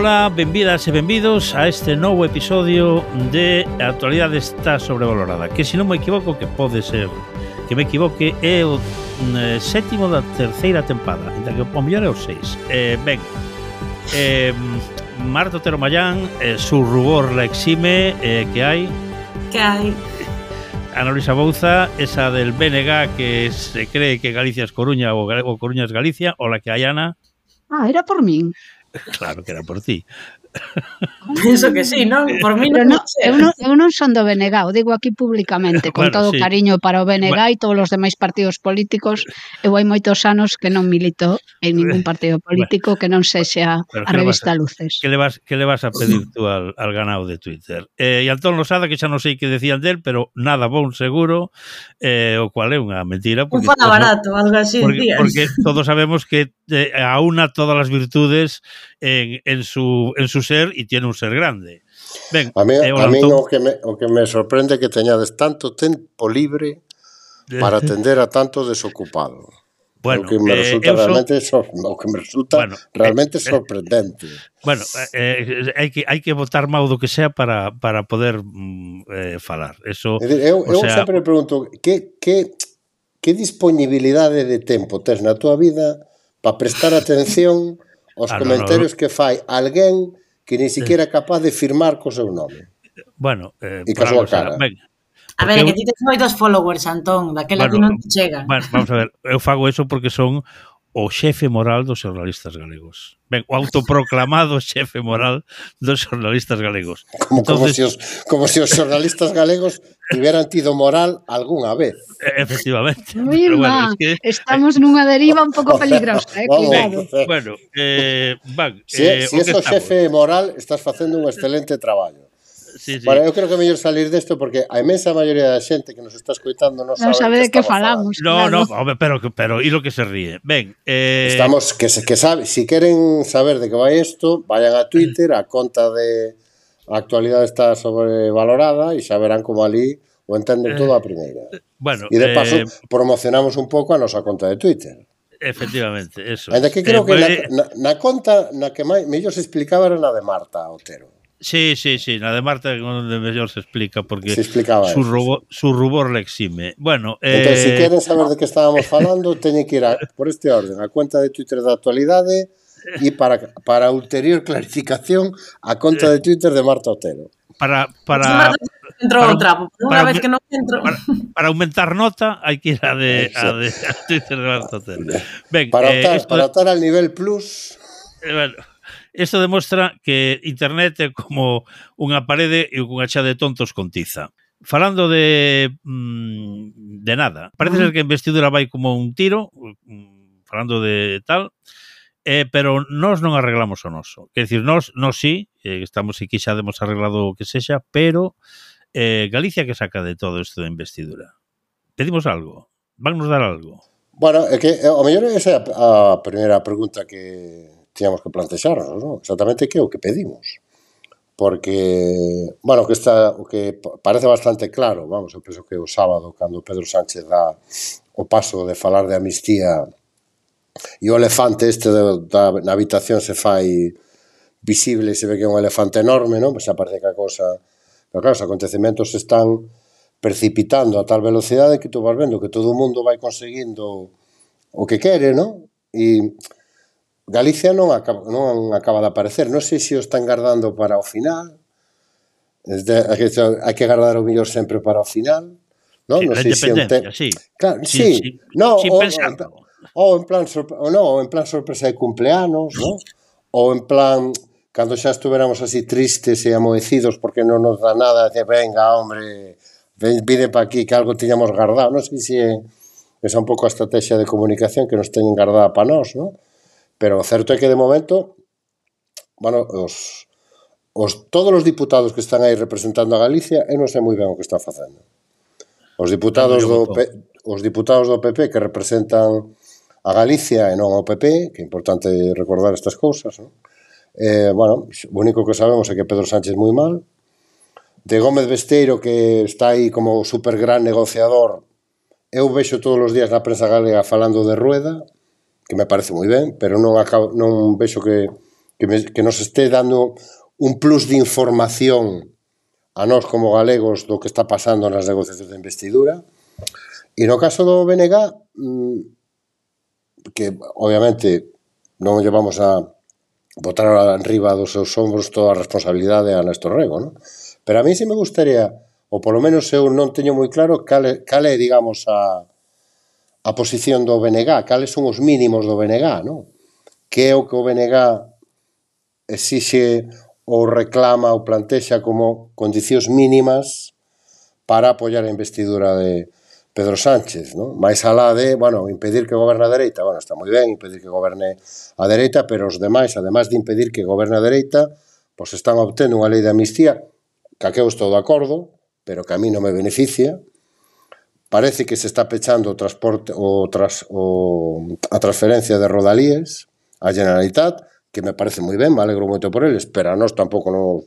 Ola, benvidas e benvidos a este novo episodio de A actualidade está sobrevalorada Que se non me equivoco, que pode ser que me equivoque É o mm, sétimo da terceira tempada Entre que o mellor é o seis eh, Ben, eh, Marta Otero Mayán, eh, su rubor la exime eh, Que hai? Que hai? Ana Luisa Bouza, esa del BNG que se cree que Galicia es Coruña o, o Coruña es Galicia, o la que hai Ana. Ah, era por min. Claro que era por ti. Penso que sí, non? Eh, Por mí non, non eu, non, eu non son do BNG, o digo aquí públicamente, con bueno, todo sí. cariño para o BNG bueno. e todos os demais partidos políticos. Eu hai moitos anos que non milito en ningún partido político bueno. que non sexa Pero a revista vas, Luces. Que le, vas, que le vas a pedir tú al, al ganado de Twitter? Eh, e Antón Losada, que xa non sei que decían del, pero nada bon seguro, eh, o cual é unha mentira. Porque Un fada barato, algo así porque. Porque todos sabemos que eh, aúna todas as virtudes en, en su en su su ser e tiene un ser grande. Ben, a mí, eh, a mí o, que me, o que me sorprende que teñades tanto tempo libre para atender a tanto desocupado. Bueno, o que me eh, resulta eh, eu realmente, so... o que me resulta bueno, eh, realmente eh, sorprendente. Bueno, eh, hai que hai que votar mau do que sea para para poder mm, eh, falar. Eso Eu, eu sea... sempre pregunto que que que disponibilidade de tempo tes na túa vida para prestar atención aos ah, comentarios no, no, no. que fai alguén que ni siquiera é capaz de firmar co seu nome. Bueno, eh, e coa cara. Ben, a ver, que ti tes moitos followers, Antón, daquela bueno, que non te chegan. Bueno, vamos a ver, eu fago eso porque son o xefe moral dos xornalistas galegos. Ben, o autoproclamado xefe moral dos xornalistas galegos. Como, Entonces, como, se os, como se os xornalistas galegos tiveran tido moral algunha vez. Efectivamente. Pero bueno, es que, estamos nunha deriva un pouco peligrosa, eh, cuidado. Ben, bueno, eh, van, si, eh, si es o xefe moral, estás facendo un excelente traballo sí, sí. Bueno, eu creo que é mellor salir desto porque a imensa maioría da xente que nos está escuitando non, non sabe, de que, que falamos. No, claro. no, home, pero pero e lo que se ríe. Ben, eh Estamos que se que sabe, si queren saber de que vai isto, vayan a Twitter mm. a conta de a actualidade está sobrevalorada e xa verán como ali o entenden eh, todo a primeira. Eh, bueno, e de paso eh, promocionamos un pouco a nosa conta de Twitter. Efectivamente, eso. Ainda que creo eh, que eh, na, na, na conta na que máis mellor se explicaba era na de Marta Otero. Sí, sí, sí, la de Marta donde mejor se explica porque Se explicaba su, eso, rubor, su rubor le exime. Bueno, eh, Entón, se queren saber de que estábamos falando, teñen que ir a, por este orden a cuenta de Twitter da actualidade e para, para ulterior clarificación a conta de Twitter de Marta Otero. para, Para, para, entrou para- o trapo, pero para- unha vez que non entro... para, para aumentar nota hay que ir a de, a de a Twitter de Marta Otero. Ben, Para eh, optar, esto, para optar al nivel plus, eh, bueno, Isto demostra que Internet é como unha parede e unha xa de tontos con tiza. Falando de mm, de nada, parece ser que a investidura vai como un tiro, mm, falando de tal, eh, pero nós non arreglamos o noso. Quer dicir, nós, nós sí, eh, estamos aquí xa demos arreglado o que sexa, pero eh, Galicia que saca de todo isto de investidura. Pedimos algo, vannos dar algo. Bueno, é que eh, ao mellor esa é a, a primeira pregunta que tiñamos que plantexarnos, non? Exactamente que é o que pedimos. Porque, bueno, que está, o que parece bastante claro, vamos, eu penso que o sábado, cando Pedro Sánchez dá o paso de falar de amnistía e o elefante este de, da, na habitación se fai visible, se ve que é un elefante enorme, non? Pois aparece que a cosa... Pero claro, os acontecementos están precipitando a tal velocidade que tú vas vendo que todo o mundo vai conseguindo o que quere, non? E Galicia non acaba, non acaba de aparecer. Non sei se o están guardando para o final. Desde, hai, que, hai que guardar o mellor sempre para o final. Non, sí, non sei se te... sí. Claro, sí, sí. sí. No, Sin o, pensarlo. O, en plan sorpre... o no, o en plan sorpresa de cumpleanos, ¿no? ou en plan cando xa estuveramos así tristes e amoecidos porque non nos dá nada, dice, venga, hombre, ven, vide pa aquí que algo tiñamos guardado. Non sei se é esa un pouco a estrategia de comunicación que nos teñen guardada para nós, non? Pero o certo é que de momento, bueno, os, os todos os diputados que están aí representando a Galicia, eu non sei moi ben o que están facendo. Os diputados do os diputados do PP que representan a Galicia e non ao PP, que é importante recordar estas cousas, non? Eh, bueno, o único que sabemos é que Pedro Sánchez moi mal, de Gómez Besteiro que está aí como super gran negociador, eu vexo todos os días na prensa galega falando de Rueda, que me parece moi ben, pero non acabo, non vexo que, que, me, que nos este dando un plus de información a nós como galegos do que está pasando nas negociacións de investidura. E no caso do BNG, mm, que obviamente non llevamos a botar arriba dos seus ombros toda a responsabilidade a Néstor Rego, non? Pero a mí sí me gustaría, ou polo menos eu non teño moi claro cal é, cal é digamos, a, a posición do BNG, cales son os mínimos do BNG, non? Que é o que o BNG exixe ou reclama ou plantexa como condicións mínimas para apoiar a investidura de Pedro Sánchez, non? Mais alá de, bueno, impedir que goberne a dereita, bueno, está moi ben impedir que goberne a dereita, pero os demais, además de impedir que goberne a dereita, pois están obtendo unha lei de amnistía, ca que eu estou de acordo, pero que a mí non me beneficia, Parece que se está pechando transporte o tras, o, a transferencia de rodalíes á Generalitat, que me parece moi ben, me alegro moito por a nós tampouco non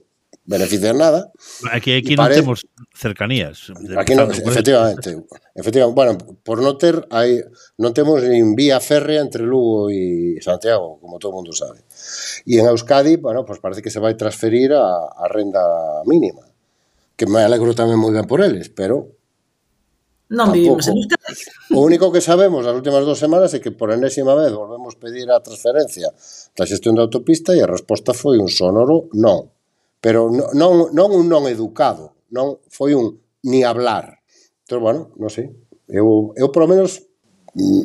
benefician nada. Aquí, aquí non pare... temos cercanías. Aquí non, efectivamente. efectivamente. Bueno, por non ter, hai, non temos nin vía férrea entre Lugo e Santiago, como todo mundo sabe. E en Euskadi, bueno, pues parece que se vai transferir a, a renda mínima, que me alegro tamén moi ben por eles, pero Non vivimos en Euskadi. O único que sabemos as últimas dos semanas é que por enésima vez volvemos pedir a transferencia da xestión da autopista e a resposta foi un sonoro non. Pero non, non un non educado, non foi un ni hablar. Entón, bueno, non sei, eu, eu por lo menos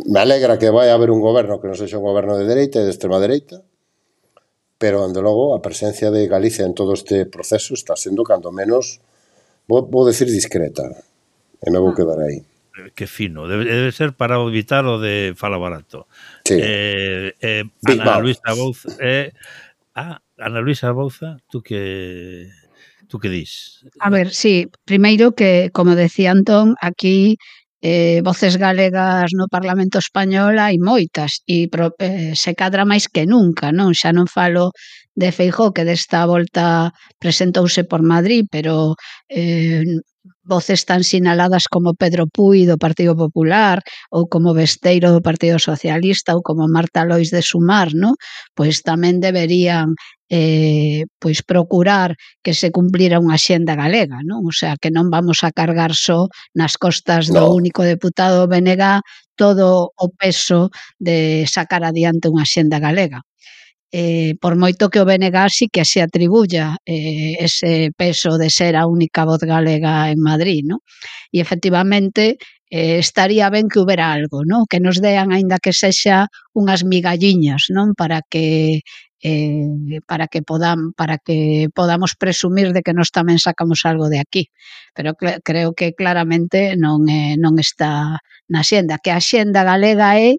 me alegra que vai haber un goberno que non sexa un goberno de dereita e de extrema dereita, pero, ando logo, a presencia de Galicia en todo este proceso está sendo, cando menos, vou, vou decir discreta. E non vou ah. quedar aí. Eh, que fino. Debe, debe ser para evitar o de fala barato. Sí. Eh, eh, Ana Luisa Bouza... Eh, ah, Ana Luisa Bouza, tú que... Tú que dis? A ver, sí, primeiro que, como decía Antón, aquí eh, voces galegas no Parlamento Español hai moitas e pro, eh, se cadra máis que nunca, non? Xa non falo de Feijó que desta volta presentouse por Madrid, pero eh, voces tan sinaladas como Pedro Puy do Partido Popular ou como Besteiro do Partido Socialista ou como Marta Lois de Sumar, ¿no? Pois tamén deberían eh, pois procurar que se cumplira unha xenda galega, non? O sea, que non vamos a cargar só nas costas do no. único deputado BNG todo o peso de sacar adiante unha xenda galega eh, por moito que o BNG sí que se atribuya eh, ese peso de ser a única voz galega en Madrid, ¿no? E efectivamente eh, estaría ben que houbera algo, ¿no? Que nos dean, aínda que sexa unhas migalliñas, non? Para que eh, para que podan para que podamos presumir de que nós tamén sacamos algo de aquí. Pero creo que claramente non eh, non está na xenda, que a xenda galega é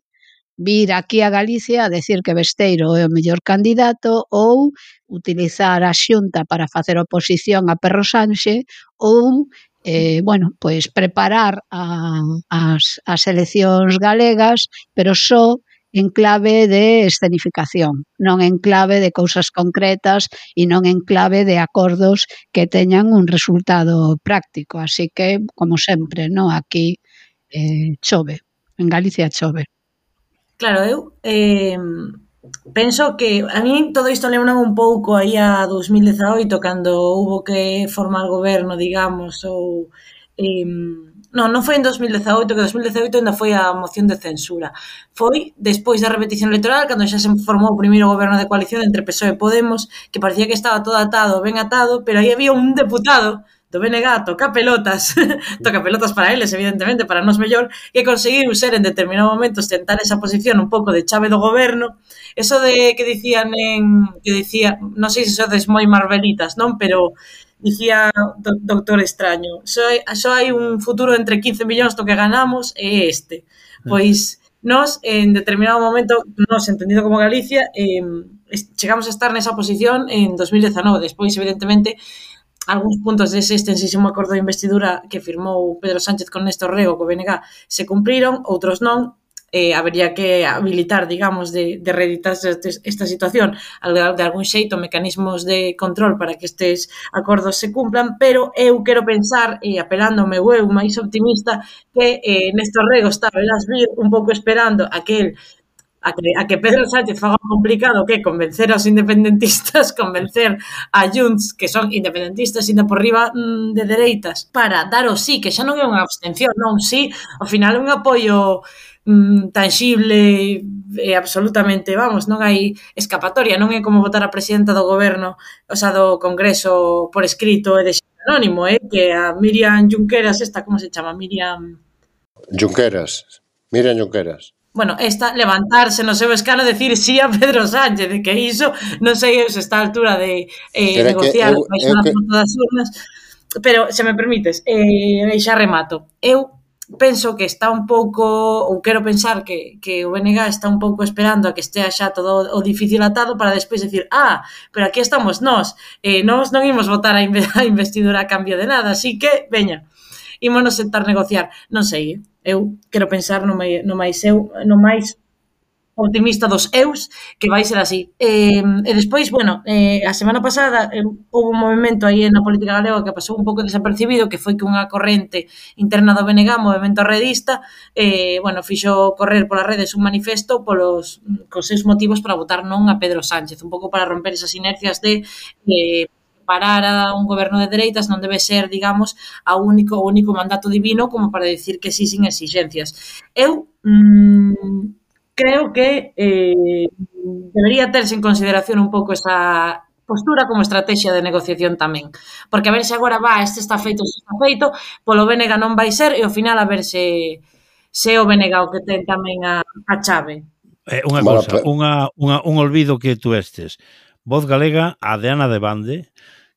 vir aquí a Galicia a decir que Besteiro é o mellor candidato ou utilizar a xunta para facer oposición a Perro Sánchez ou eh, bueno, pois preparar a, as, as eleccións galegas, pero só en clave de escenificación, non en clave de cousas concretas e non en clave de acordos que teñan un resultado práctico. Así que, como sempre, no aquí eh, chove, en Galicia chove. Claro, eu eh, penso que a mí todo isto lembra un pouco aí a 2018 cando hubo que formar goberno, digamos, ou eh, non, non foi en 2018, que 2018 ainda foi a moción de censura. Foi despois da repetición electoral, cando xa se formou o primeiro goberno de coalición entre PSOE e Podemos, que parecía que estaba todo atado, ben atado, pero aí había un deputado do BNG toca pelotas, toca pelotas para eles, evidentemente, para nós mellor, que conseguiu ser en determinado momento tentar esa posición un pouco de chave do goberno, eso de que dicían en, que dicía, non sei se sodes moi marvelitas, non, pero dicía do, Doctor Extraño, só, só hai un futuro entre 15 millóns do que ganamos e este. Mm. Pois nós, en determinado momento, nós, entendido como Galicia, eh, chegamos a estar nesa posición en 2019. Despois, evidentemente, algúns puntos dese extensísimo acordo de investidura que firmou Pedro Sánchez con Néstor Rego co BNG se cumpriron, outros non, eh, habería que habilitar, digamos, de, de reeditarse esta, situación de algún xeito, mecanismos de control para que estes acordos se cumplan, pero eu quero pensar, e apelándome eu máis optimista, que eh, Néstor Rego está verás vir un pouco esperando aquel a que, a que Pedro Sánchez faga complicado que convencer aos independentistas, convencer a Junts, que son independentistas ainda por riba mm, de dereitas, para dar o sí, que xa non é unha abstención, non sí, ao final é un apoio mm, tangible e absolutamente, vamos, non hai escapatoria, non é como votar a presidenta do goberno, o sea, do Congreso por escrito e de anónimo, eh, que a Miriam Junqueras, esta, como se chama? Miriam... Junqueras, Miriam Junqueras bueno, esta levantarse no seu escano e decir sí a Pedro Sánchez, de que iso non sei se está a altura de eh, Pero negociar eu, eu, que... todas as urnas. Pero, se me permites, eh, xa remato. Eu penso que está un pouco, ou quero pensar que, que o BNG está un pouco esperando a que estea xa todo o difícil atado para despois decir, ah, pero aquí estamos nós, eh, nós non imos votar a investidura a cambio de nada, así que, veña ímonos sentar negociar. Non sei, eu quero pensar no, mai, no máis eu, no máis optimista dos eus que vai ser así. Eh, e despois, bueno, eh, a semana pasada eh, houve un movimento aí na política galega que pasou un pouco desapercibido, que foi que unha corrente interna do BNG, movimento redista, eh, bueno, fixo correr polas redes un manifesto polos mm, cos seus motivos para votar non a Pedro Sánchez, un pouco para romper esas inercias de eh, parar a un goberno de dereitas non debe ser, digamos, a único o único mandato divino como para decir que sí sin exigencias. Eu mmm, creo que eh, debería terse en consideración un pouco esa postura como estrategia de negociación tamén. Porque a ver se agora va, este está feito, este está feito, polo Benega non vai ser e ao final a ver se, se o Benega o que ten tamén a, a chave. Eh, unha cosa, unha, unha, un olvido que tu estes. Voz galega a de Ana de Bande,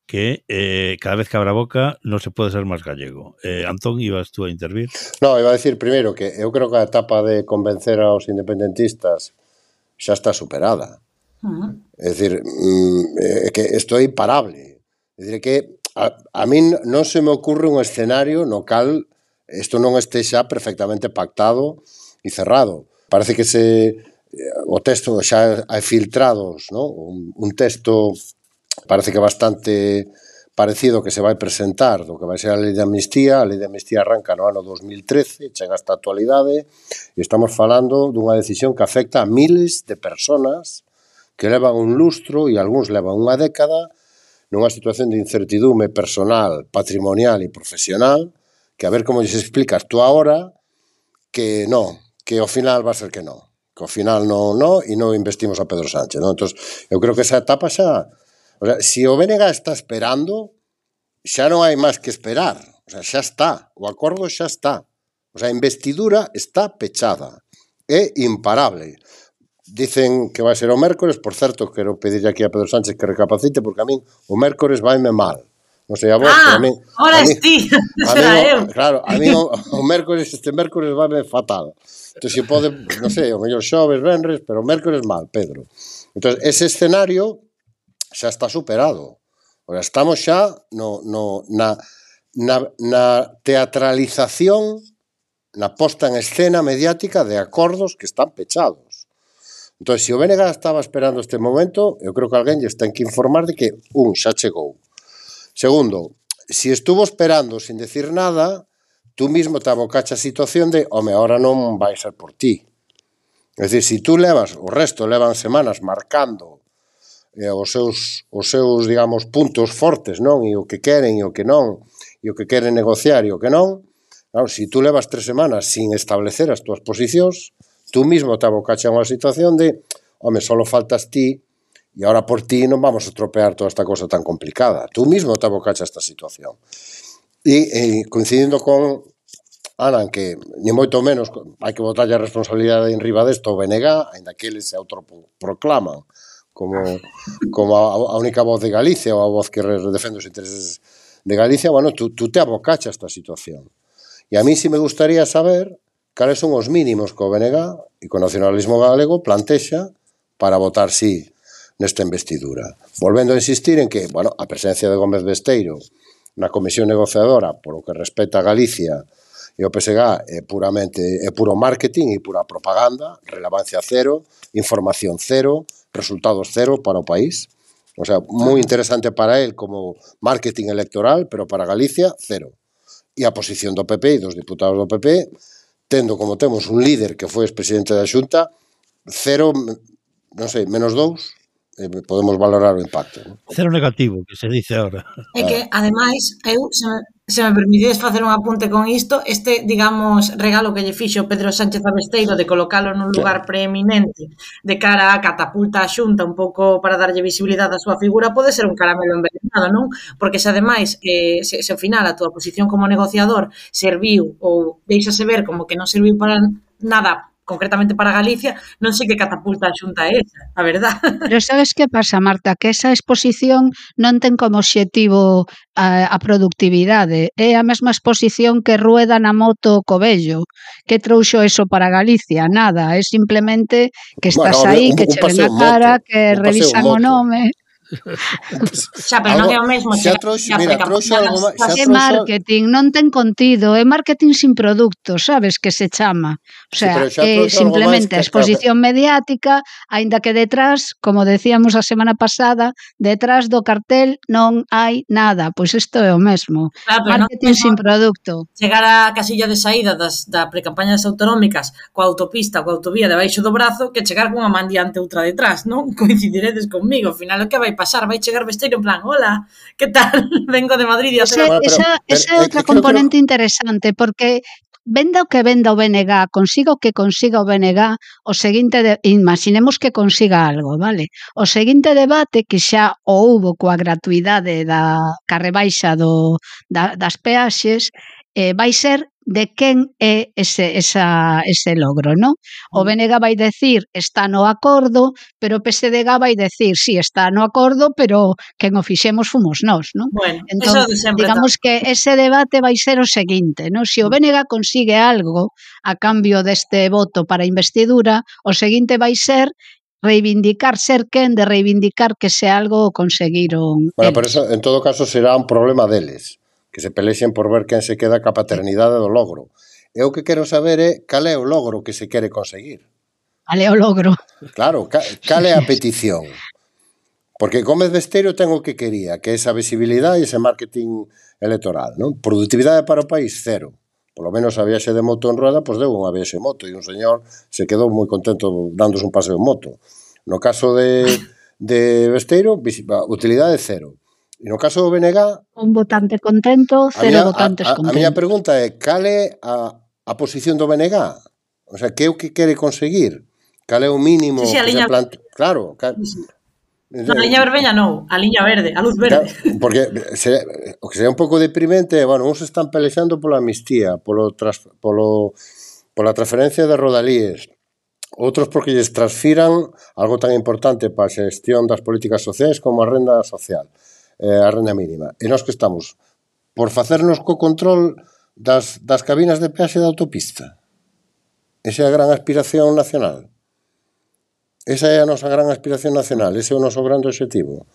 que eh, cada vez que abra boca non se pode ser máis gallego. Eh, Antón, ibas tú a intervir? No, iba a decir primeiro que eu creo que a etapa de convencer aos independentistas xa está superada. Uh -huh. É dicir, mm, eh, que isto é imparable. É dicir, que a, a min non se me ocurre un escenario no cal isto non este xa perfectamente pactado e cerrado. Parece que se eh, o texto xa hai filtrados, ¿no? un, un texto parece que bastante parecido que se vai presentar do que vai ser a lei de amnistía. A lei de amnistía arranca no ano 2013, chega hasta a actualidade, e estamos falando dunha decisión que afecta a miles de personas que levan un lustro e algúns levan unha década nunha situación de incertidume personal, patrimonial e profesional, que a ver como lles explicas tú agora que non, que ao final va a ser que non, que ao final non, non, e non investimos a Pedro Sánchez. Non? Entón, eu creo que esa etapa xa O sea, si o BNG está esperando, xa non hai máis que esperar. O sea, xa está, o acordo xa está. O sea, a investidura está pechada. É imparable. Dicen que vai ser o mércores, por certo, quero pedirle aquí a Pedro Sánchez que recapacite, porque a min o mércores vaime mal. Non sei a vos, ah, pero a ah, min... Ora esti, será eu. Claro, a min o, o mércores, este mércores vaime fatal. Entón, se pode, non sei, o mellor xoves, venres, pero o mércores mal, Pedro. Entón, ese escenario xa está superado. Ora, estamos xa no, no, na, na, na teatralización, na posta en escena mediática de acordos que están pechados. Entón, se o BNG estaba esperando este momento, eu creo que alguén lle ten que informar de que, un, xa chegou. Segundo, se estuvo esperando sin decir nada, tú mismo te abocacha a situación de, home, ahora non vai ser por ti. É dicir, se tú levas, o resto levan semanas marcando e os seus, os seus, digamos, puntos fortes, non? E o que queren e o que non, e o que queren negociar e o que non. Claro, se si tú levas tres semanas sin establecer as túas posicións, tú mismo te abocaxe a unha situación de, home, solo faltas ti, e ahora por ti non vamos a tropear toda esta cosa tan complicada. Tú mismo te abocaxe a esta situación. E, e coincidindo con Ana, que ni moito menos hai que botar a responsabilidade en riba desto o BNG, ainda que eles se autoproclaman como, ah. como a, a única voz de Galicia ou a voz que defende os intereses de Galicia, bueno, tú, tú te abocacha esta situación. E a mí si me gustaría saber cales son os mínimos que o BNG e co nacionalismo galego plantexa para votar sí nesta investidura. Volvendo a insistir en que, bueno, a presencia de Gómez Besteiro na comisión negociadora, por o que respecta a Galicia, E o PSG é puramente é puro marketing e pura propaganda, relevancia cero, información cero, resultados cero para o país. O sea, moi interesante para él como marketing electoral, pero para Galicia, cero. E a posición do PP e dos diputados do PP, tendo como temos un líder que foi expresidente da Xunta, cero, non sei, menos dous, e podemos valorar o impacto. Non? Cero negativo, que se dice ahora. É que, ademais, eu, se me, se me permitides facer un apunte con isto, este, digamos, regalo que lle fixo Pedro Sánchez Abesteiro de colocalo nun lugar preeminente de cara a catapulta a xunta un pouco para darlle visibilidade á súa figura, pode ser un caramelo envenenado, non? Porque se ademais, eh, se, se ao final a túa posición como negociador serviu ou deixase ver como que non serviu para nada concretamente para Galicia, non sei que catapulta a xunta é esa, a verdad. Pero sabes que pasa, Marta, que esa exposición non ten como obxectivo a, a productividade, é a mesma exposición que rueda na moto Cobello, que trouxo eso para Galicia, nada, é simplemente que estás bueno, aí, que che ven a cara, moto, que revisan o nome. xa, pero non é o mesmo. Xa, xa trouxo, mira, trouxe algo máis. É marketing, non ten contido, é marketing sin producto, sabes que se chama. O sea, eh, sí, é simplemente a exposición mediática, aínda que detrás, como decíamos a semana pasada, detrás do cartel non hai nada, pois isto é o mesmo. Claro, marketing sin producto. Chegar á casilla de saída das, da precampaña das autonómicas coa autopista, coa autovía debaixo do brazo, que chegar cunha mandiante outra detrás, non? Coincidiredes conmigo, ao final o que vai pasar pasar, vai chegar vesteiro en plan, hola, que tal? Vengo de Madrid e a Ese, esa, esa é outra componente interesante, porque venda o que venda o BNG, consiga o que consiga o BNG, o seguinte, de, imaginemos que consiga algo, vale? O seguinte debate que xa o houbo coa gratuidade da carrebaixa do, da, das peaxes, eh, vai ser de quen é ese, esa, ese logro, non? O BNG vai decir está no acordo, pero o PSDG vai decir si sí, está no acordo, pero quen o fixemos fomos nós, non? Bueno, entón, eso digamos tal. que ese debate vai ser o seguinte, non? Se o BNG consigue algo a cambio deste voto para investidura, o seguinte vai ser reivindicar ser quen de reivindicar que se algo conseguiron. Bueno, eles. pero eso, en todo caso será un problema deles que se pelexen por ver quen se queda ca paternidade do logro. E o que quero saber é cal é o logro que se quere conseguir. Cal é o logro? Claro, cal, cal é a petición. Porque Gómez Besteiro ten o que quería, que é esa visibilidade e ese marketing electoral, non? Productividade para o país, cero. Por lo menos a viaxe de moto en rueda, pois deu unha viaxe de moto e un señor se quedou moi contento dándose un paseo en moto. No caso de, de Besteiro, utilidade cero. E no caso do BNG... Un votante contento, cero miña, votantes a, a, contentos. A miña pregunta é, cale a, a posición do BNG? O sea, que é o que quere conseguir? Cal é o mínimo sí, sí, a que liña... se plante... Claro, cal... Sí. Entón, no, a liña vermella non, a liña verde, a luz verde. Claro, porque se, o que sería un pouco deprimente, bueno, uns están pelexando pola amnistía, polo, tras, polo, pola transferencia de rodalíes, outros porque lles transfiran algo tan importante para a xestión das políticas sociais como a renda social eh, a renda mínima. E nós que estamos por facernos co control das, das cabinas de peaxe da autopista. Esa é a gran aspiración nacional. Esa é a nosa gran aspiración nacional, ese é o noso grande objetivo.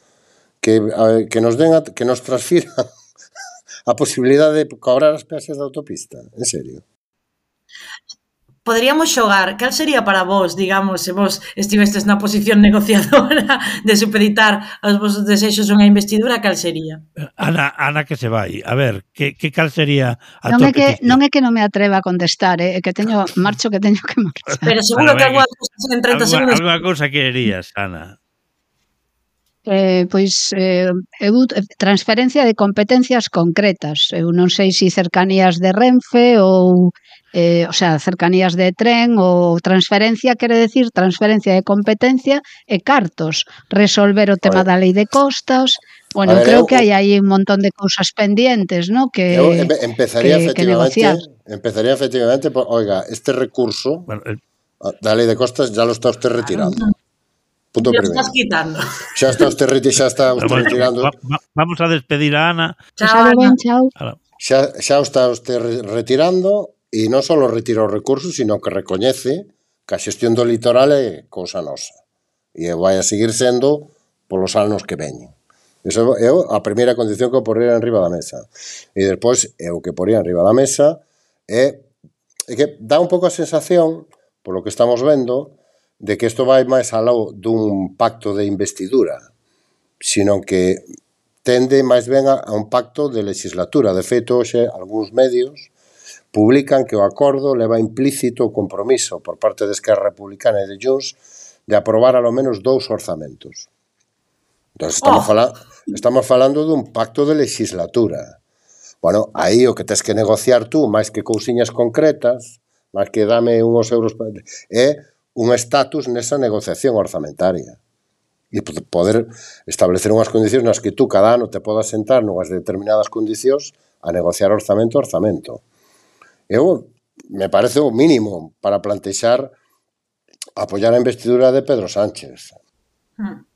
Que, a, que nos den a, que nos transfiran a posibilidade de cobrar as peaxes da autopista, en serio. Poderíamos xogar, cal sería para vos, digamos, se vos estivestes na posición negociadora de supeditar os vosos desexos unha investidura, cal sería? Ana, Ana que se vai. A ver, que, que cal sería a non é que, petición? Non é que non me atreva a contestar, eh, é eh, que teño marcho que teño que marchar. Pero seguro Pero, que algunha cousa en 30 segundos. Alguna cousa quererías, Ana. Eh, pois eh, eu, transferencia de competencias concretas. Eu non sei se cercanías de Renfe ou eh, o sea, cercanías de tren ou transferencia, quere decir transferencia de competencia e cartos, resolver o tema da lei de costas. Bueno, ver, creo eu, que hai aí un montón de cousas pendientes, ¿no? Que eu empezaría que, efectivamente, que negociar. empezaría efectivamente, por, oiga, este recurso bueno, el, da lei de costas ya lo está usted retirando. Punto ya estás quitando. Xa está usted reti, xa está usted bueno, retirando. Va, va, vamos a despedir a Ana. Chao, Ana. Chao. Xa, xa está usted retirando e non só retira os recursos, sino que recoñece que a xestión do litoral é cousa nosa e vai a seguir sendo polos anos que veñen. Eso é a primeira condición que eu porría enriba da mesa. E despois, é o que porría enriba da mesa é, é que dá un pouco a sensación, polo que estamos vendo, de que isto vai máis aló dun pacto de investidura, sino que tende máis ben a, a un pacto de legislatura. De feito, hoxe, algúns medios publican que o acordo leva implícito o compromiso por parte de Esquerra Republicana e de Junts de aprobar alo menos dous orzamentos. Entón, estamos, oh. fala, estamos falando dun pacto de legislatura. Bueno, aí o que tens que negociar tú, máis que cousiñas concretas, máis que dame unhos euros... É un estatus nesa negociación orzamentaria e poder establecer unhas condicións nas que tú cada ano te podas sentar nunhas determinadas condicións a negociar orzamento a orzamento. Eu me parece o mínimo para plantexar apoiar a investidura de Pedro Sánchez. Hmm.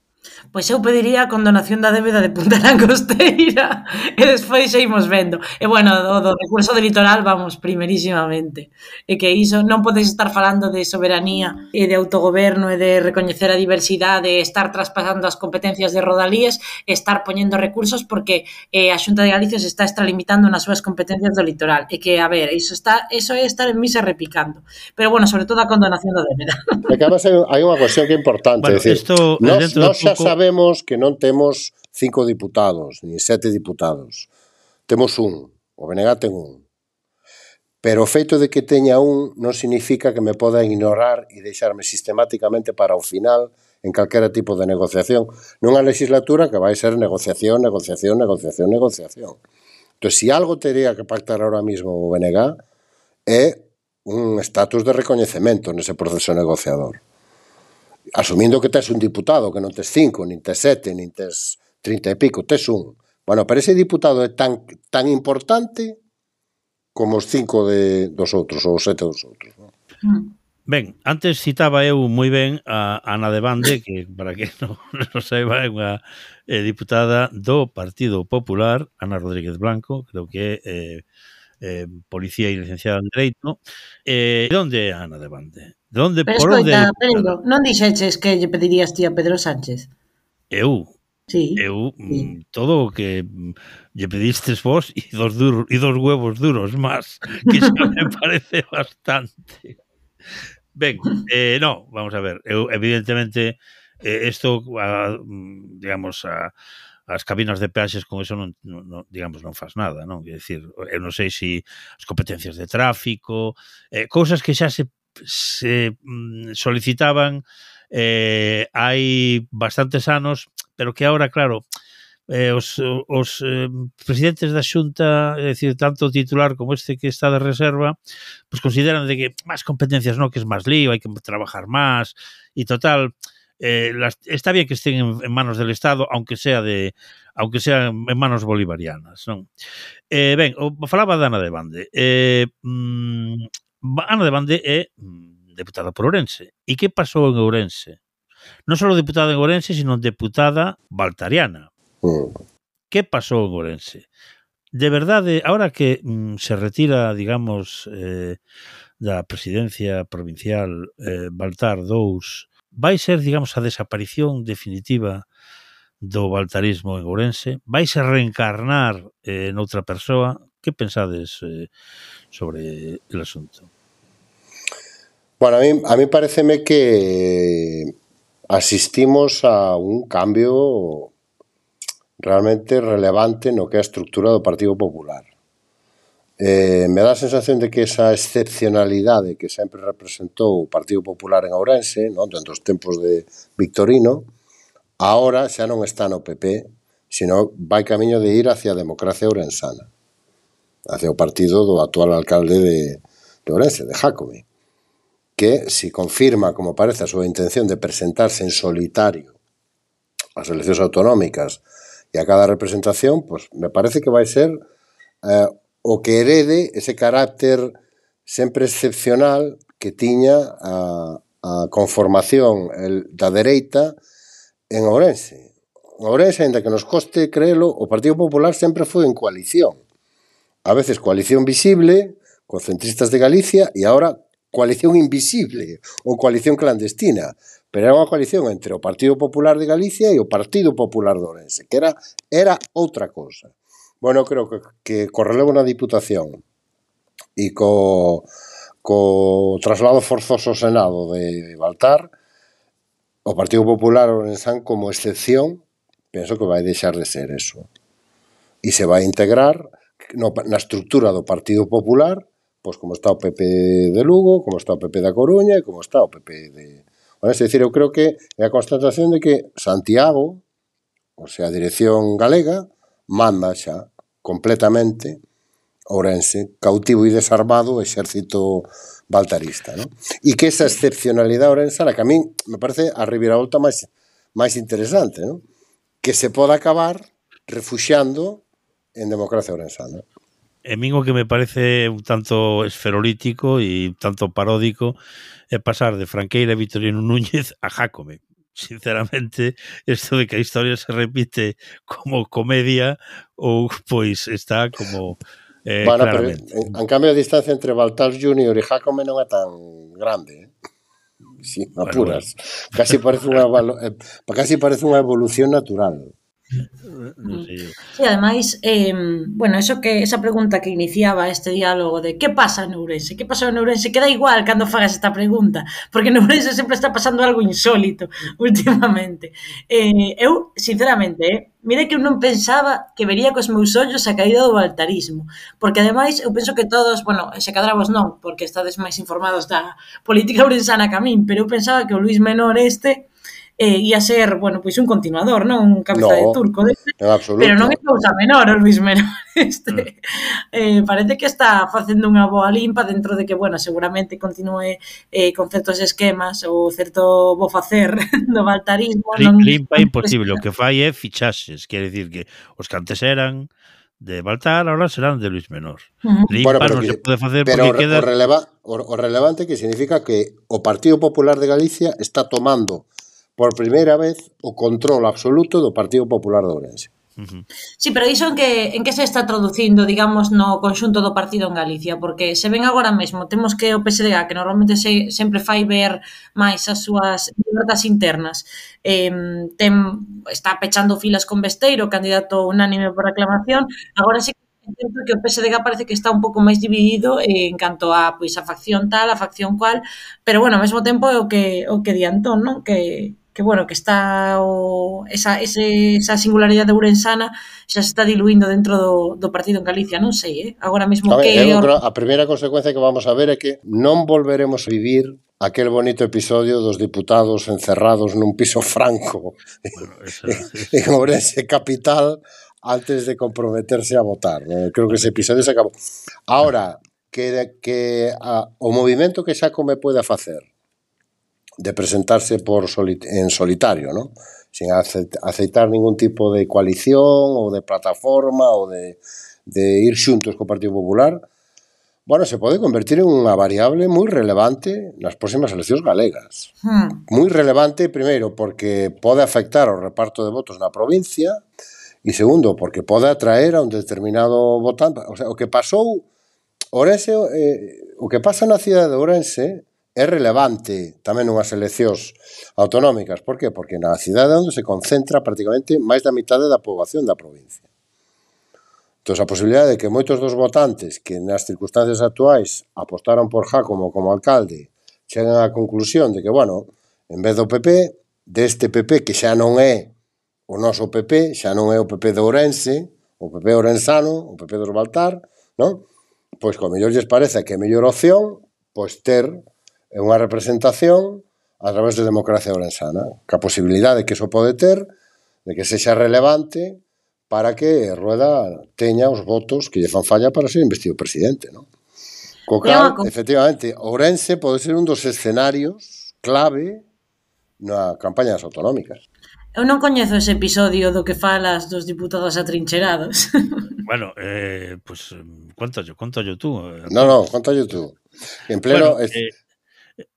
Pois eu pediría a condonación da débeda de Punta Langosteira e despois seguimos vendo. E bueno, do, do recurso de litoral vamos primerísimamente. E que iso non podes estar falando de soberanía e de autogoberno e de recoñecer a diversidade e estar traspasando as competencias de Rodalíes e estar poñendo recursos porque eh, a Xunta de Galicia se está extralimitando nas súas competencias do litoral. E que, a ver, iso, está, iso é estar en misa repicando. Pero bueno, sobre todo a condonación da débeda. E que además hai unha cuestión que é importante. Bueno, decir, esto, nos, dentro nos, de pouco... sabemos que non temos cinco diputados, ni sete diputados. Temos un, o BNG ten un. Pero o feito de que teña un non significa que me poda ignorar e deixarme sistemáticamente para o final en calquera tipo de negociación. Nunha legislatura que vai ser negociación, negociación, negociación, negociación. Entón, se si algo teria que pactar ahora mismo o BNG é un estatus de recoñecemento nese proceso negociador asumindo que tes un diputado, que non tes cinco, nin tes sete, nin tes trinta e pico, tes un. Bueno, pero ese diputado é tan, tan importante como os cinco de, dos outros, ou os sete dos outros. Non? Mm. Ben, antes citaba eu moi ben a Ana de Bande, que para que non, non saiba é unha eh, diputada do Partido Popular, Ana Rodríguez Blanco, creo que é eh, eh, policía e licenciada en Dereito. Eh, de onde é Ana de Bande? De onde, Pero por escoita, onde... Pedro, non dixeches que lle pedirías ti a Pedro Sánchez? Eu? Sí, eu mm, sí. todo o que mm, lle pedistes vos e dos, duro, e dos huevos duros máis, que xa me parece bastante. Ben, eh, no, vamos a ver, eu evidentemente isto, eh, ah, mm, digamos, a, as cabinas de peaxes con eso non, non, non digamos non faz nada, non? Quer decir, eu non sei se si as competencias de tráfico, eh, cousas que xa se se mm, solicitaban eh, hai bastantes anos, pero que ahora, claro, eh, os, os eh, presidentes da Xunta, é dicir, tanto o titular como este que está de reserva, pois pues consideran de que máis competencias, non, que es máis lío, hai que trabajar máis, e total, eh, eh, las, está bien que estén en, en, manos del Estado, aunque sea de aunque sea en manos bolivarianas. Non? Eh, ben, o, falaba de Ana de Bande. Eh, mm, Ana de Bande é mm, deputada por Ourense. E que pasou en Ourense? Non só deputada en Ourense, sino deputada baltariana. Mm. Que pasou en Ourense? de verdade, ahora que mm, se retira, digamos, eh, da presidencia provincial eh, Baltar 2 vai ser, digamos, a desaparición definitiva do baltarismo en Ourense? Vai a reencarnar eh, noutra persoa? Que pensades eh, sobre el asunto? Bueno, a mí, a mí pareceme que asistimos a un cambio realmente relevante no que é a estructura do Partido Popular eh, me dá a sensación de que esa excepcionalidade que sempre representou o Partido Popular en Ourense, non? dentro dos tempos de Victorino, ahora xa non está no PP, sino vai camiño de ir hacia a democracia ourensana, hacia o partido do actual alcalde de, de Ourense, de Jacome, que si confirma, como parece, a súa intención de presentarse en solitario ás eleccións autonómicas e a cada representación, pues me parece que vai ser eh, o que herede ese carácter sempre excepcional que tiña a, a conformación el, da dereita en Ourense. En Ourense, ainda que nos coste creelo, o Partido Popular sempre foi en coalición. A veces coalición visible, co centristas de Galicia, e ahora coalición invisible ou coalición clandestina. Pero era unha coalición entre o Partido Popular de Galicia e o Partido Popular de Ourense, que era, era outra cosa. Bueno, creo que, que co relevo na Diputación e co, co traslado forzoso ao Senado de Baltar, o Partido Popular Orensán como excepción, penso que vai deixar de ser eso. E se vai integrar no, na estructura do Partido Popular pois como está o PP de Lugo, como está o PP da Coruña e como está o PP de... Bueno, é dicir, eu creo que é a constatación de que Santiago, ou sea, a dirección galega, manda xa completamente Ourense, cautivo e desarmado o exército baltarista. No? E que esa excepcionalidade ourensana, que a min me parece a reviravolta máis, máis interesante, no? que se poda acabar refuxiando en democracia ourensana. E min o que me parece un tanto esferolítico e un tanto paródico é pasar de Franqueira Vitorino Núñez a Jácome sinceramente, isto de que a historia se repite como comedia ou pois está como eh, bueno, claramente. Pero, en, en cambio, a distancia entre Baltar Junior e Jacome non é tan grande, eh? Si, apuras. Bueno, bueno. Casi parece unha eh, casi parece unha evolución natural non sei eu. Sí, ademais, eh, bueno, eso que esa pregunta que iniciaba este diálogo de que pasa en Ourense, que pasa en Ourense, queda igual cando fagas esta pregunta, porque en Ourense sempre está pasando algo insólito últimamente. Eh, eu, sinceramente, eh, mire que eu non pensaba que vería cos meus ollos a caída do altarismo, porque ademais eu penso que todos, bueno, se cadra vos non, porque estades máis informados da política ourensana que a min, pero eu pensaba que o Luis Menor este eh, ia ser, bueno, pois un continuador, non? Un cabeza no, de turco. De... Absoluto. Pero non é cousa menor o Luis Menor. Este. Mm. Eh, parece que está facendo unha boa limpa dentro de que, bueno, seguramente continue eh, con certos esquemas ou certo bo facer do baltarismo. Lim, non... Limpa é imposible, o que fai é fichaxes, quer dicir que os que antes eran de Baltar, ahora serán de Luis Menor. Uh -huh. Limpa bueno, non se pode facer pero porque o, queda... O, releva, o, o relevante que significa que o Partido Popular de Galicia está tomando por primeira vez o control absoluto do Partido Popular de Ourense. Uh -huh. Sí, pero iso en que, en que se está traducindo, digamos, no conxunto do partido en Galicia? Porque se ven agora mesmo, temos que o PSDA, que normalmente se, sempre fai ver máis as súas libertas internas, eh, tem, está pechando filas con Besteiro, candidato unánime por aclamación, agora sí que entendo que o PSDG parece que está un pouco máis dividido en canto a pois a facción tal, a facción cual, pero bueno, ao mesmo tempo é o que o que di Antón, non? Que que bueno, que está o, esa, ese, esa singularidade ourensana xa se está diluindo dentro do, do partido en Galicia, non sei, eh? agora mesmo Sabe, que... Eu, or... a primeira consecuencia que vamos a ver é que non volveremos a vivir aquel bonito episodio dos diputados encerrados nun piso franco bueno, esa, esa. en Ourense capital antes de comprometerse a votar. Eh? Creo que ese episodio se acabou. Ahora, que, que a, o movimento que xa me pueda facer de presentarse por solit en solitario, ¿no? sin aceitar ningún tipo de coalición ou de plataforma ou de, de ir xuntos co Partido Popular, bueno, se pode convertir en unha variable moi relevante nas próximas eleccións galegas. Hmm. Moi relevante, primeiro, porque pode afectar o reparto de votos na provincia, e segundo, porque pode atraer a un determinado votante. O, sea, o que pasou Orense, eh, o que pasa na cidade de Ourense é relevante tamén unhas eleccións autonómicas. Por que? Porque na cidade onde se concentra prácticamente máis da mitade da poboación da provincia. Entón, a posibilidade de que moitos dos votantes que nas circunstancias actuais apostaron por Jácomo como alcalde cheguen á conclusión de que, bueno, en vez do PP, deste PP que xa non é o noso PP, xa non é o PP de Ourense, o PP Orensano, o PP dos Baltar, non? Pois, como mellor lles parece que é mellor opción, pois ter é unha representación a través de democracia orensana, que a posibilidade que iso pode ter, de que sexa relevante para que Rueda teña os votos que lle fan falla para ser investido presidente, non? Co cal, efectivamente, Ourense pode ser un dos escenarios clave na campaña das autonómicas. Eu non coñezo ese episodio do que falas dos diputados atrincherados. Bueno, eh, pues, conto yo, yo tú. Eh. No, no, conto yo tú. En pleno, bueno, eh,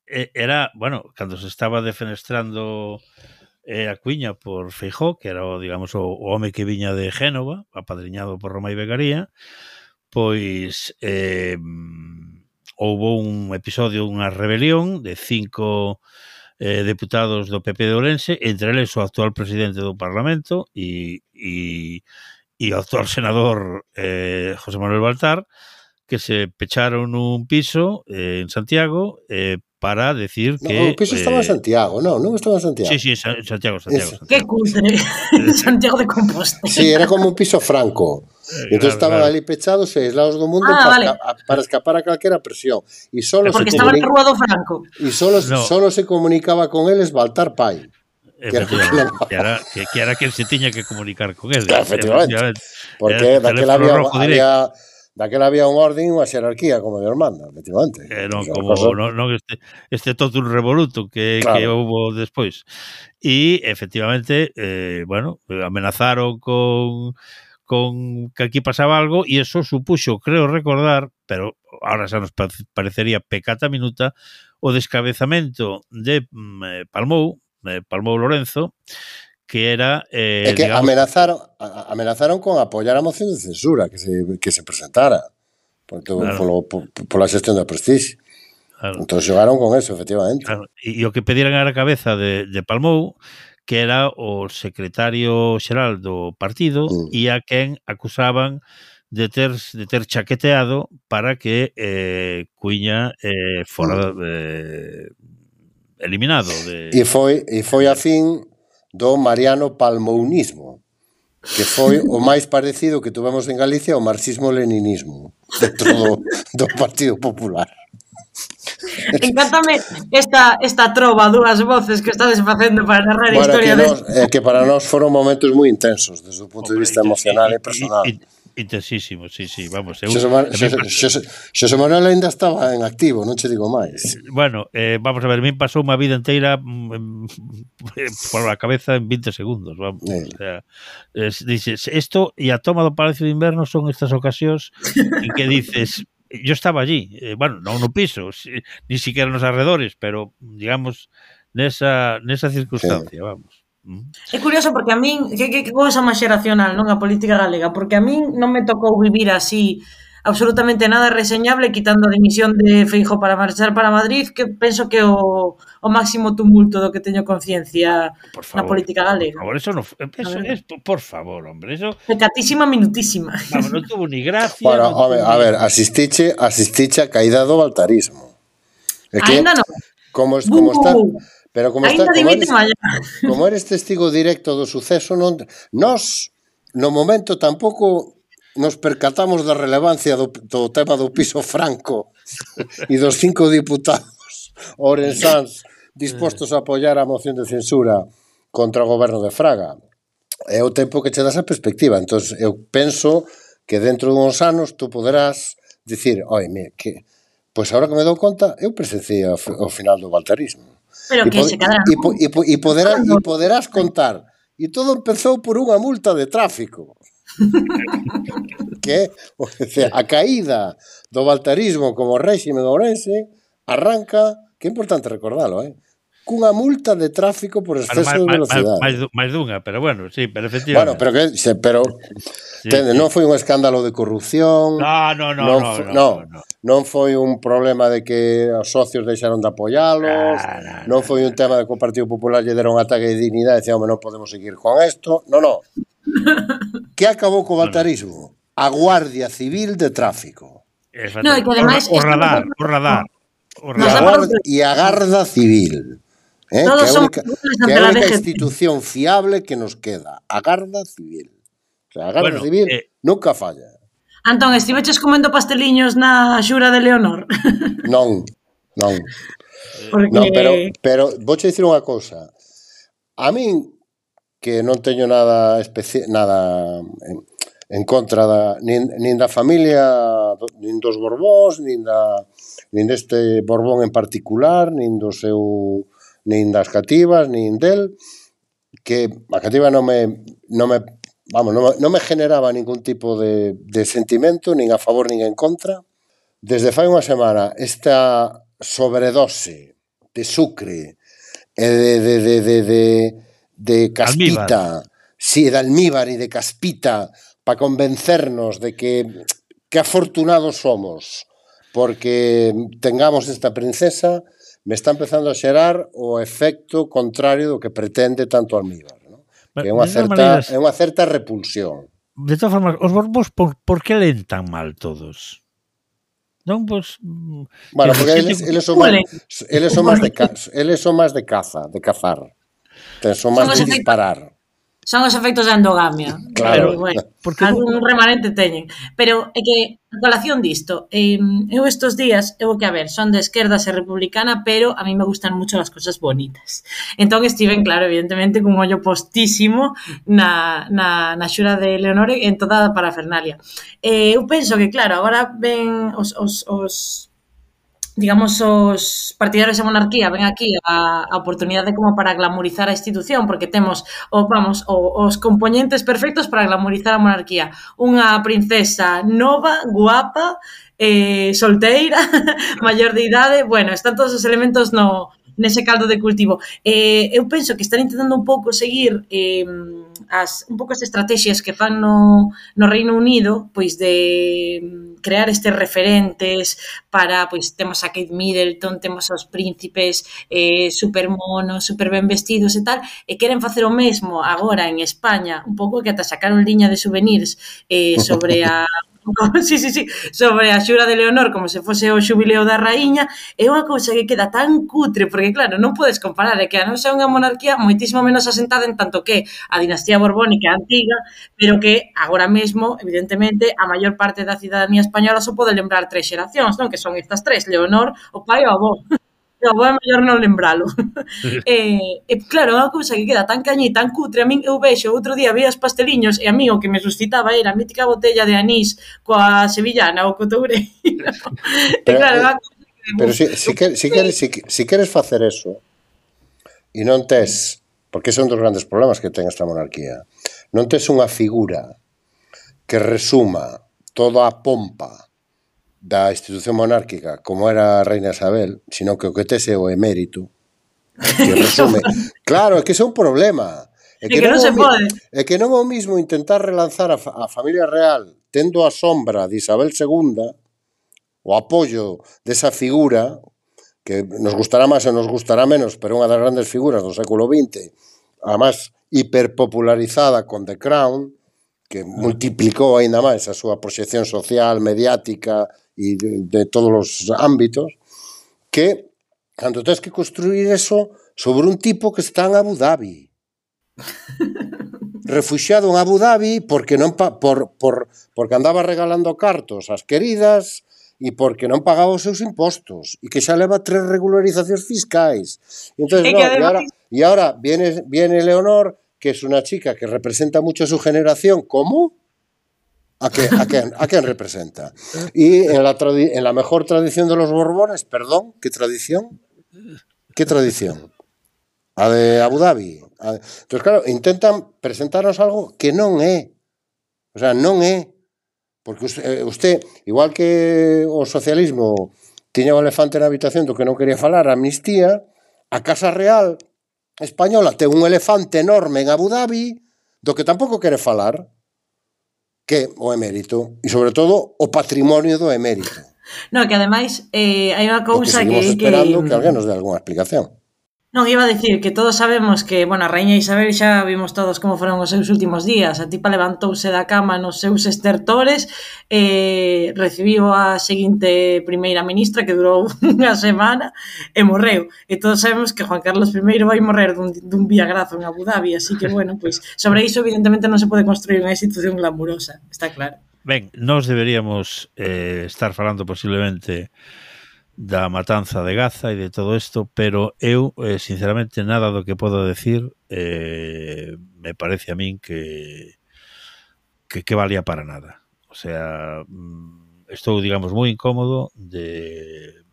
era, bueno, cando se estaba defenestrando eh, a Cuiña por Feijó, que era, o, digamos, o, o home que viña de Génova, apadriñado por Roma e Begaría, pois eh, houve un episodio, unha rebelión de cinco eh, deputados do PP de Ourense, entre eles o actual presidente do Parlamento e, e, e o actual senador eh, José Manuel Baltar, que se pecharon un piso eh, en Santiago eh, para decir No, que... piso estaba en Santiago, no, non estaba en Santiago. Sí, sí, Sa- Santiago, Santiago. Ese. Qué Santiago. cutre. Santiago de Compostela. Sí, era como un piso franco. Eh, Entonces claro, estaban claro. ali pechados e aislados do mundo Ah, para, vale. esca- para escapar a calquera presión. E solo Porque se estaba en comuni- la Rúa do Franco. y solo, No. solo se comunicaba con él es Baltar Pai. Efectivamente, que era, que, que era se tiña que comunicar con él. Claro, efectivamente. Porque Era daquela había, había, Daquela había un orden e unha xerarquía como de Ormanda, efectivamente. Eh, non, como, non, non este, este todo un revoluto que, claro. que houve despois. E, efectivamente, eh, bueno, amenazaron con con que aquí pasaba algo e eso supuxo, creo recordar, pero ahora xa nos parecería pecata minuta, o descabezamento de mm, eh, Palmou, eh, Palmou Lorenzo, que era... Eh, é que digamos, amenazaron, amenazaron con apoiar a moción de censura que se, que se presentara por, claro. polo, por la xestión da Prestige. Claro. Entón xogaron con eso, efectivamente. Claro. E, e o que pediran era a cabeza de, de Palmou que era o secretario xeral do partido mm. e a quen acusaban de ter de ter chaqueteado para que eh, Cuiña eh, fora mm. eh, eliminado de E foi e foi a fin do Mariano Palmounismo, que foi o máis parecido que tuvemos en Galicia ao marxismo-leninismo dentro do, do Partido Popular. Encántame esta, esta trova, dúas voces que estades facendo para narrar bueno, a historia. Que, nos, eh, que para nós foron momentos moi intensos desde o punto de vista emocional e, e personal. E, e, Intensísimo, sí, sí, vamos. Eu, Xosé, Man, Xosé, Xosé, Xosé Manuel ainda estaba en activo, non che digo máis. Eh, bueno, eh, vamos a ver, min pasou unha vida inteira mm, eh, por a cabeza en 20 segundos, vamos. Eh. O sea, es, dices, esto e a toma do Palacio de Inverno son estas ocasións en que dices, yo estaba allí, eh, bueno, non no piso, si, ni siquiera nos arredores, pero digamos nesa nesa circunstancia, sí. vamos. Mm. É curioso porque a min, que, que, que cosa máis xeracional, non? A política galega, porque a min non me tocou vivir así absolutamente nada reseñable quitando a dimisión de Feijo para marchar para Madrid, que penso que o, o máximo tumulto do que teño conciencia na política galega. Por favor, eso no, eh, eso es, por favor, hombre, eso... Pecatísima minutísima. Vamos, non tuvo ni gracia. Bueno, no a ver, a ver, asistiche, asistiche a caída do baltarismo. É que, Ainda non. Como, como, está, Pero como, está, como, eres, como eres testigo directo do suceso, non, nos no momento tampouco nos percatamos da relevancia do, do tema do piso franco e dos cinco diputados orensáns dispostos a apoiar a moción de censura contra o goberno de Fraga. É o tempo que che das a perspectiva. Entón, eu penso que dentro de uns anos tú poderás dicir, oi, mire, que, pois agora que me dou conta, eu presenciei o final do valtarismo. Pero que e, se cadraron. E, e, e, poderás, e poderás contar. E todo empezou por unha multa de tráfico. que o sea, a caída do baltarismo como réxime de Ourense arranca, que é importante recordalo, eh? cunha multa de tráfico por exceso bueno, máis, de velocidade. Máis, máis dunha, pero bueno, sí, pero efectivamente. Bueno, pero que se, pero sí, tende, sí. non foi un escándalo de corrupción. No, no, no, non, no, no, no, no, non foi un problema de que os socios deixaron de apoialos, nah, nah, non foi un tema de que o Partido Popular lle deron ataque de dignidade e dicían, non podemos seguir con isto. No, no. que acabou co batarismo? A Guardia Civil de Tráfico. No, e que ademais... O, o radar, o radar. O radar. E a Garda Civil. Eh, Todos que a única, que a única institución fiable que nos queda, a Garda Civil. O sea, a Garda bueno, Civil eh, nunca falla. Antón, estiveches comendo pasteliños na xura de Leonor? Non, non. Eh, porque... Non, pero, pero vou dicir unha cousa. A min, que non teño nada especi nada en, en contra da, nin, nin da familia nin dos Borbóns, nin da nin deste Borbón en particular, nin do seu nin das cativas, nin del, que a cativa non me, non me vamos, non, non me generaba ningún tipo de, de sentimento, nin a favor nin en contra. Desde fai unha semana, esta sobredose de sucre, e de, de, de, de, de, de caspita, si, sí, de almíbar e de caspita, para convencernos de que, que afortunados somos porque tengamos esta princesa me está empezando a xerar o efecto contrario do que pretende tanto Almíbar, ¿no? que é unha certa maneiras, é unha certa repulsión. De todas formas, os borbos por, por que leen tan mal todos? Non vos mm, Bueno, porque eles, eles son máis eles son máis de eles son máis de caza, de cazar. Ten son máis de disparar son os efectos da endogamia. Claro. Pero, bueno, porque algún remanente teñen. Pero é que, a colación disto, eh, eu estos días, eu que a ver, son de esquerdas e republicana, pero a mí me gustan mucho as cosas bonitas. Entón estiven, claro, evidentemente, cun ollo postísimo na, na, na xura de Leonore en toda a parafernalia. Eh, eu penso que, claro, agora ven os, os, os digamos, os partidarios da monarquía ven aquí a, a oportunidade como para glamorizar a institución, porque temos, o, vamos, o, os componentes perfectos para glamorizar a monarquía. Unha princesa nova, guapa, eh, solteira, maior de idade, bueno, están todos os elementos no, nese caldo de cultivo. Eh, eu penso que están intentando un pouco seguir eh, as un pouco as estrategias que fan no, no Reino Unido, pois de mm, crear estes referentes para, pois temos a Kate Middleton, temos aos príncipes eh, super monos, super ben vestidos e tal, e queren facer o mesmo agora en España, un pouco que ata sacaron liña de souvenirs eh, sobre a sí, sí, sí, sobre a xura de Leonor como se fose o xubileo da raíña, é unha cousa que queda tan cutre, porque claro, non podes comparar, é que a nosa é unha monarquía moitísimo menos asentada en tanto que a dinastía borbónica antiga, pero que agora mesmo, evidentemente, a maior parte da cidadanía española só pode lembrar tres xeracións, non? Que son estas tres, Leonor, o pai e o avó a avó é mellor non lembralo. e, eh, e claro, é unha cousa que queda tan caña e tan cutre. A min eu vexo, outro día vi os pasteliños e a mí o que me suscitaba era a mítica botella de anís coa sevillana ou co toureiro. e claro, é eh, Pero si, si, quer, si, queres, si, si queres facer eso e non tes, porque ese é un dos grandes problemas que ten esta monarquía, non tes unha figura que resuma toda a pompa da institución monárquica como era a Reina Isabel, sino que o que tese o emérito, que resume. claro, é que é un problema. É que, que non, se pode. É que non é o mismo intentar relanzar a, a familia real tendo a sombra de Isabel II o apoio desa figura que nos gustará máis e nos gustará menos, pero unha das grandes figuras do século XX, a máis hiperpopularizada con The Crown, que multiplicou aínda máis a súa proxección social, mediática e de, de todos os ámbitos, que cando tens que construir eso sobre un tipo que está en Abu Dhabi. refuxiado en Abu Dhabi porque non pa, por, por, porque andaba regalando cartos ás queridas e porque non pagaba os seus impostos e que xa leva tres regularizacións fiscais. Entonces, e no, e agora, e agora viene, viene Leonor que es una chica que representa mucho a su generación, ¿cómo? ¿A qué, a quién, a quién representa? Y en la, en la mejor tradición de los Borbones, perdón, ¿qué tradición? ¿Qué tradición? A de Abu Dhabi. A- Entonces, claro, intentan presentarnos algo que non é. O sea, non é. Porque usted, eh, usted igual que o socialismo tiña o elefante na habitación do que non quería falar, a amnistía, a Casa Real española ten un elefante enorme en Abu Dhabi do que tampouco quere falar que o emérito e sobre todo o patrimonio do emérito. No, que ademais eh, hai unha cousa que seguimos que, esperando que... que alguén nos dé algunha explicación. Non, iba a dicir que todos sabemos que, bueno, a raíña Isabel xa vimos todos como foron os seus últimos días. A tipa levantouse da cama nos seus estertores, eh, recibiu a seguinte primeira ministra que durou unha semana e morreu. E todos sabemos que Juan Carlos I vai morrer dun, dun viagrazo en Abu Dhabi, así que, bueno, pois, pues, sobre iso evidentemente non se pode construir unha institución glamurosa, está claro. Ben, nós deberíamos eh, estar falando posiblemente da matanza de Gaza e de todo isto, pero eu, eh, sinceramente, nada do que podo decir eh, me parece a min que, que que valía para nada. O sea, mm, estou, digamos, moi incómodo de,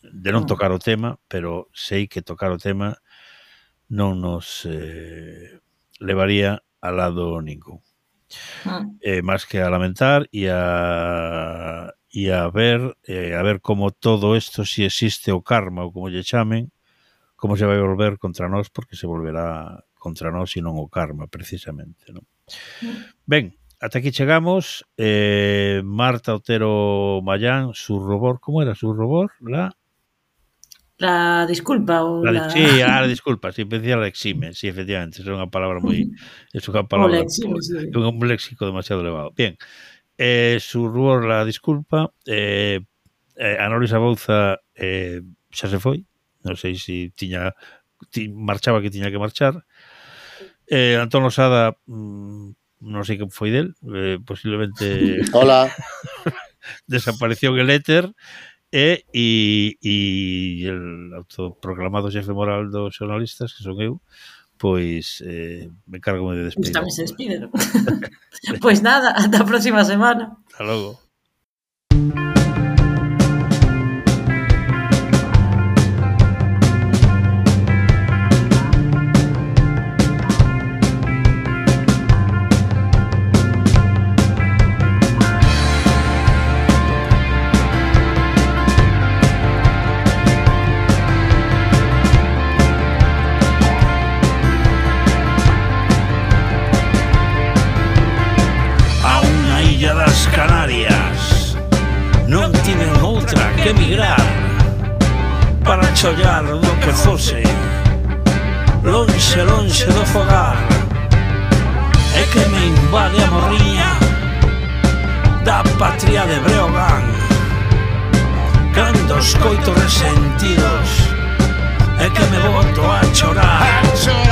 de non mm. tocar o tema, pero sei que tocar o tema non nos eh, levaría a lado ningún. Ah. Eh, máis que a lamentar e a e a ver eh, a ver como todo isto, se si existe o karma ou como lle chamen, como se vai volver contra nós, porque se volverá contra nós e non o karma, precisamente. Non? Mm. Ben, ata aquí chegamos. Eh, Marta Otero Mayán, su robor, como era su robor? La... La disculpa ou la... la... Sí, a ah, disculpa, si sí, decía la exime, sí, efectivamente, é unha palabra moi... É unha palabra... Lexime, sí. un léxico demasiado elevado. Bien, eh, Surruor la disculpa, eh, eh, Ana Luisa Bouza eh, xa se foi, non sei se si tiña ti, marchaba que tiña que marchar. Eh, Antón Losada, mm, non sei que foi del, eh, posiblemente... Hola. desapareceu el éter e, e, e el autoproclamado xefe moral dos xornalistas, que son eu, pois eh, me cargo de despedir. Pues tamén se despide. pois nada, ata a próxima semana. Hasta logo. chollar do que fose Lonxe, lonxe do fogar É que me invade a morriña Da patria de Breogán Cando escoito resentidos É que me boto a chorar A chorar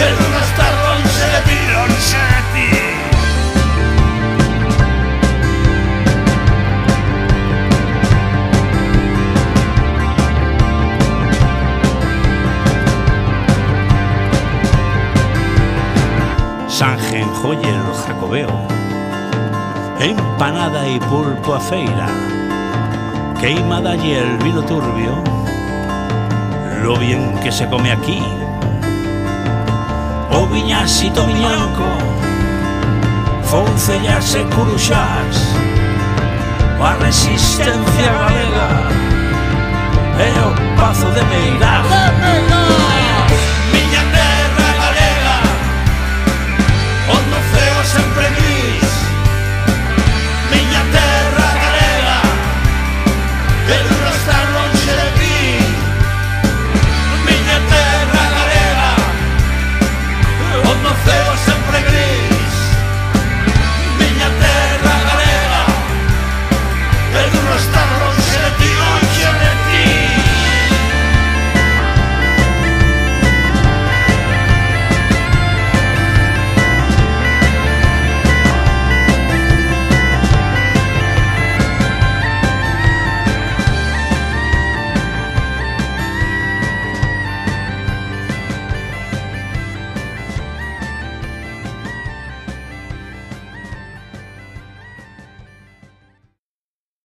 Longe de ti Sanjenjoyer Jacobeo. Empanada y pulpo a feira. Queimada y el vino turbio. Lo bien que se come aquí o miñanco viñanco Foncellas e curuxás A resistencia galega E o pazo de Meirás.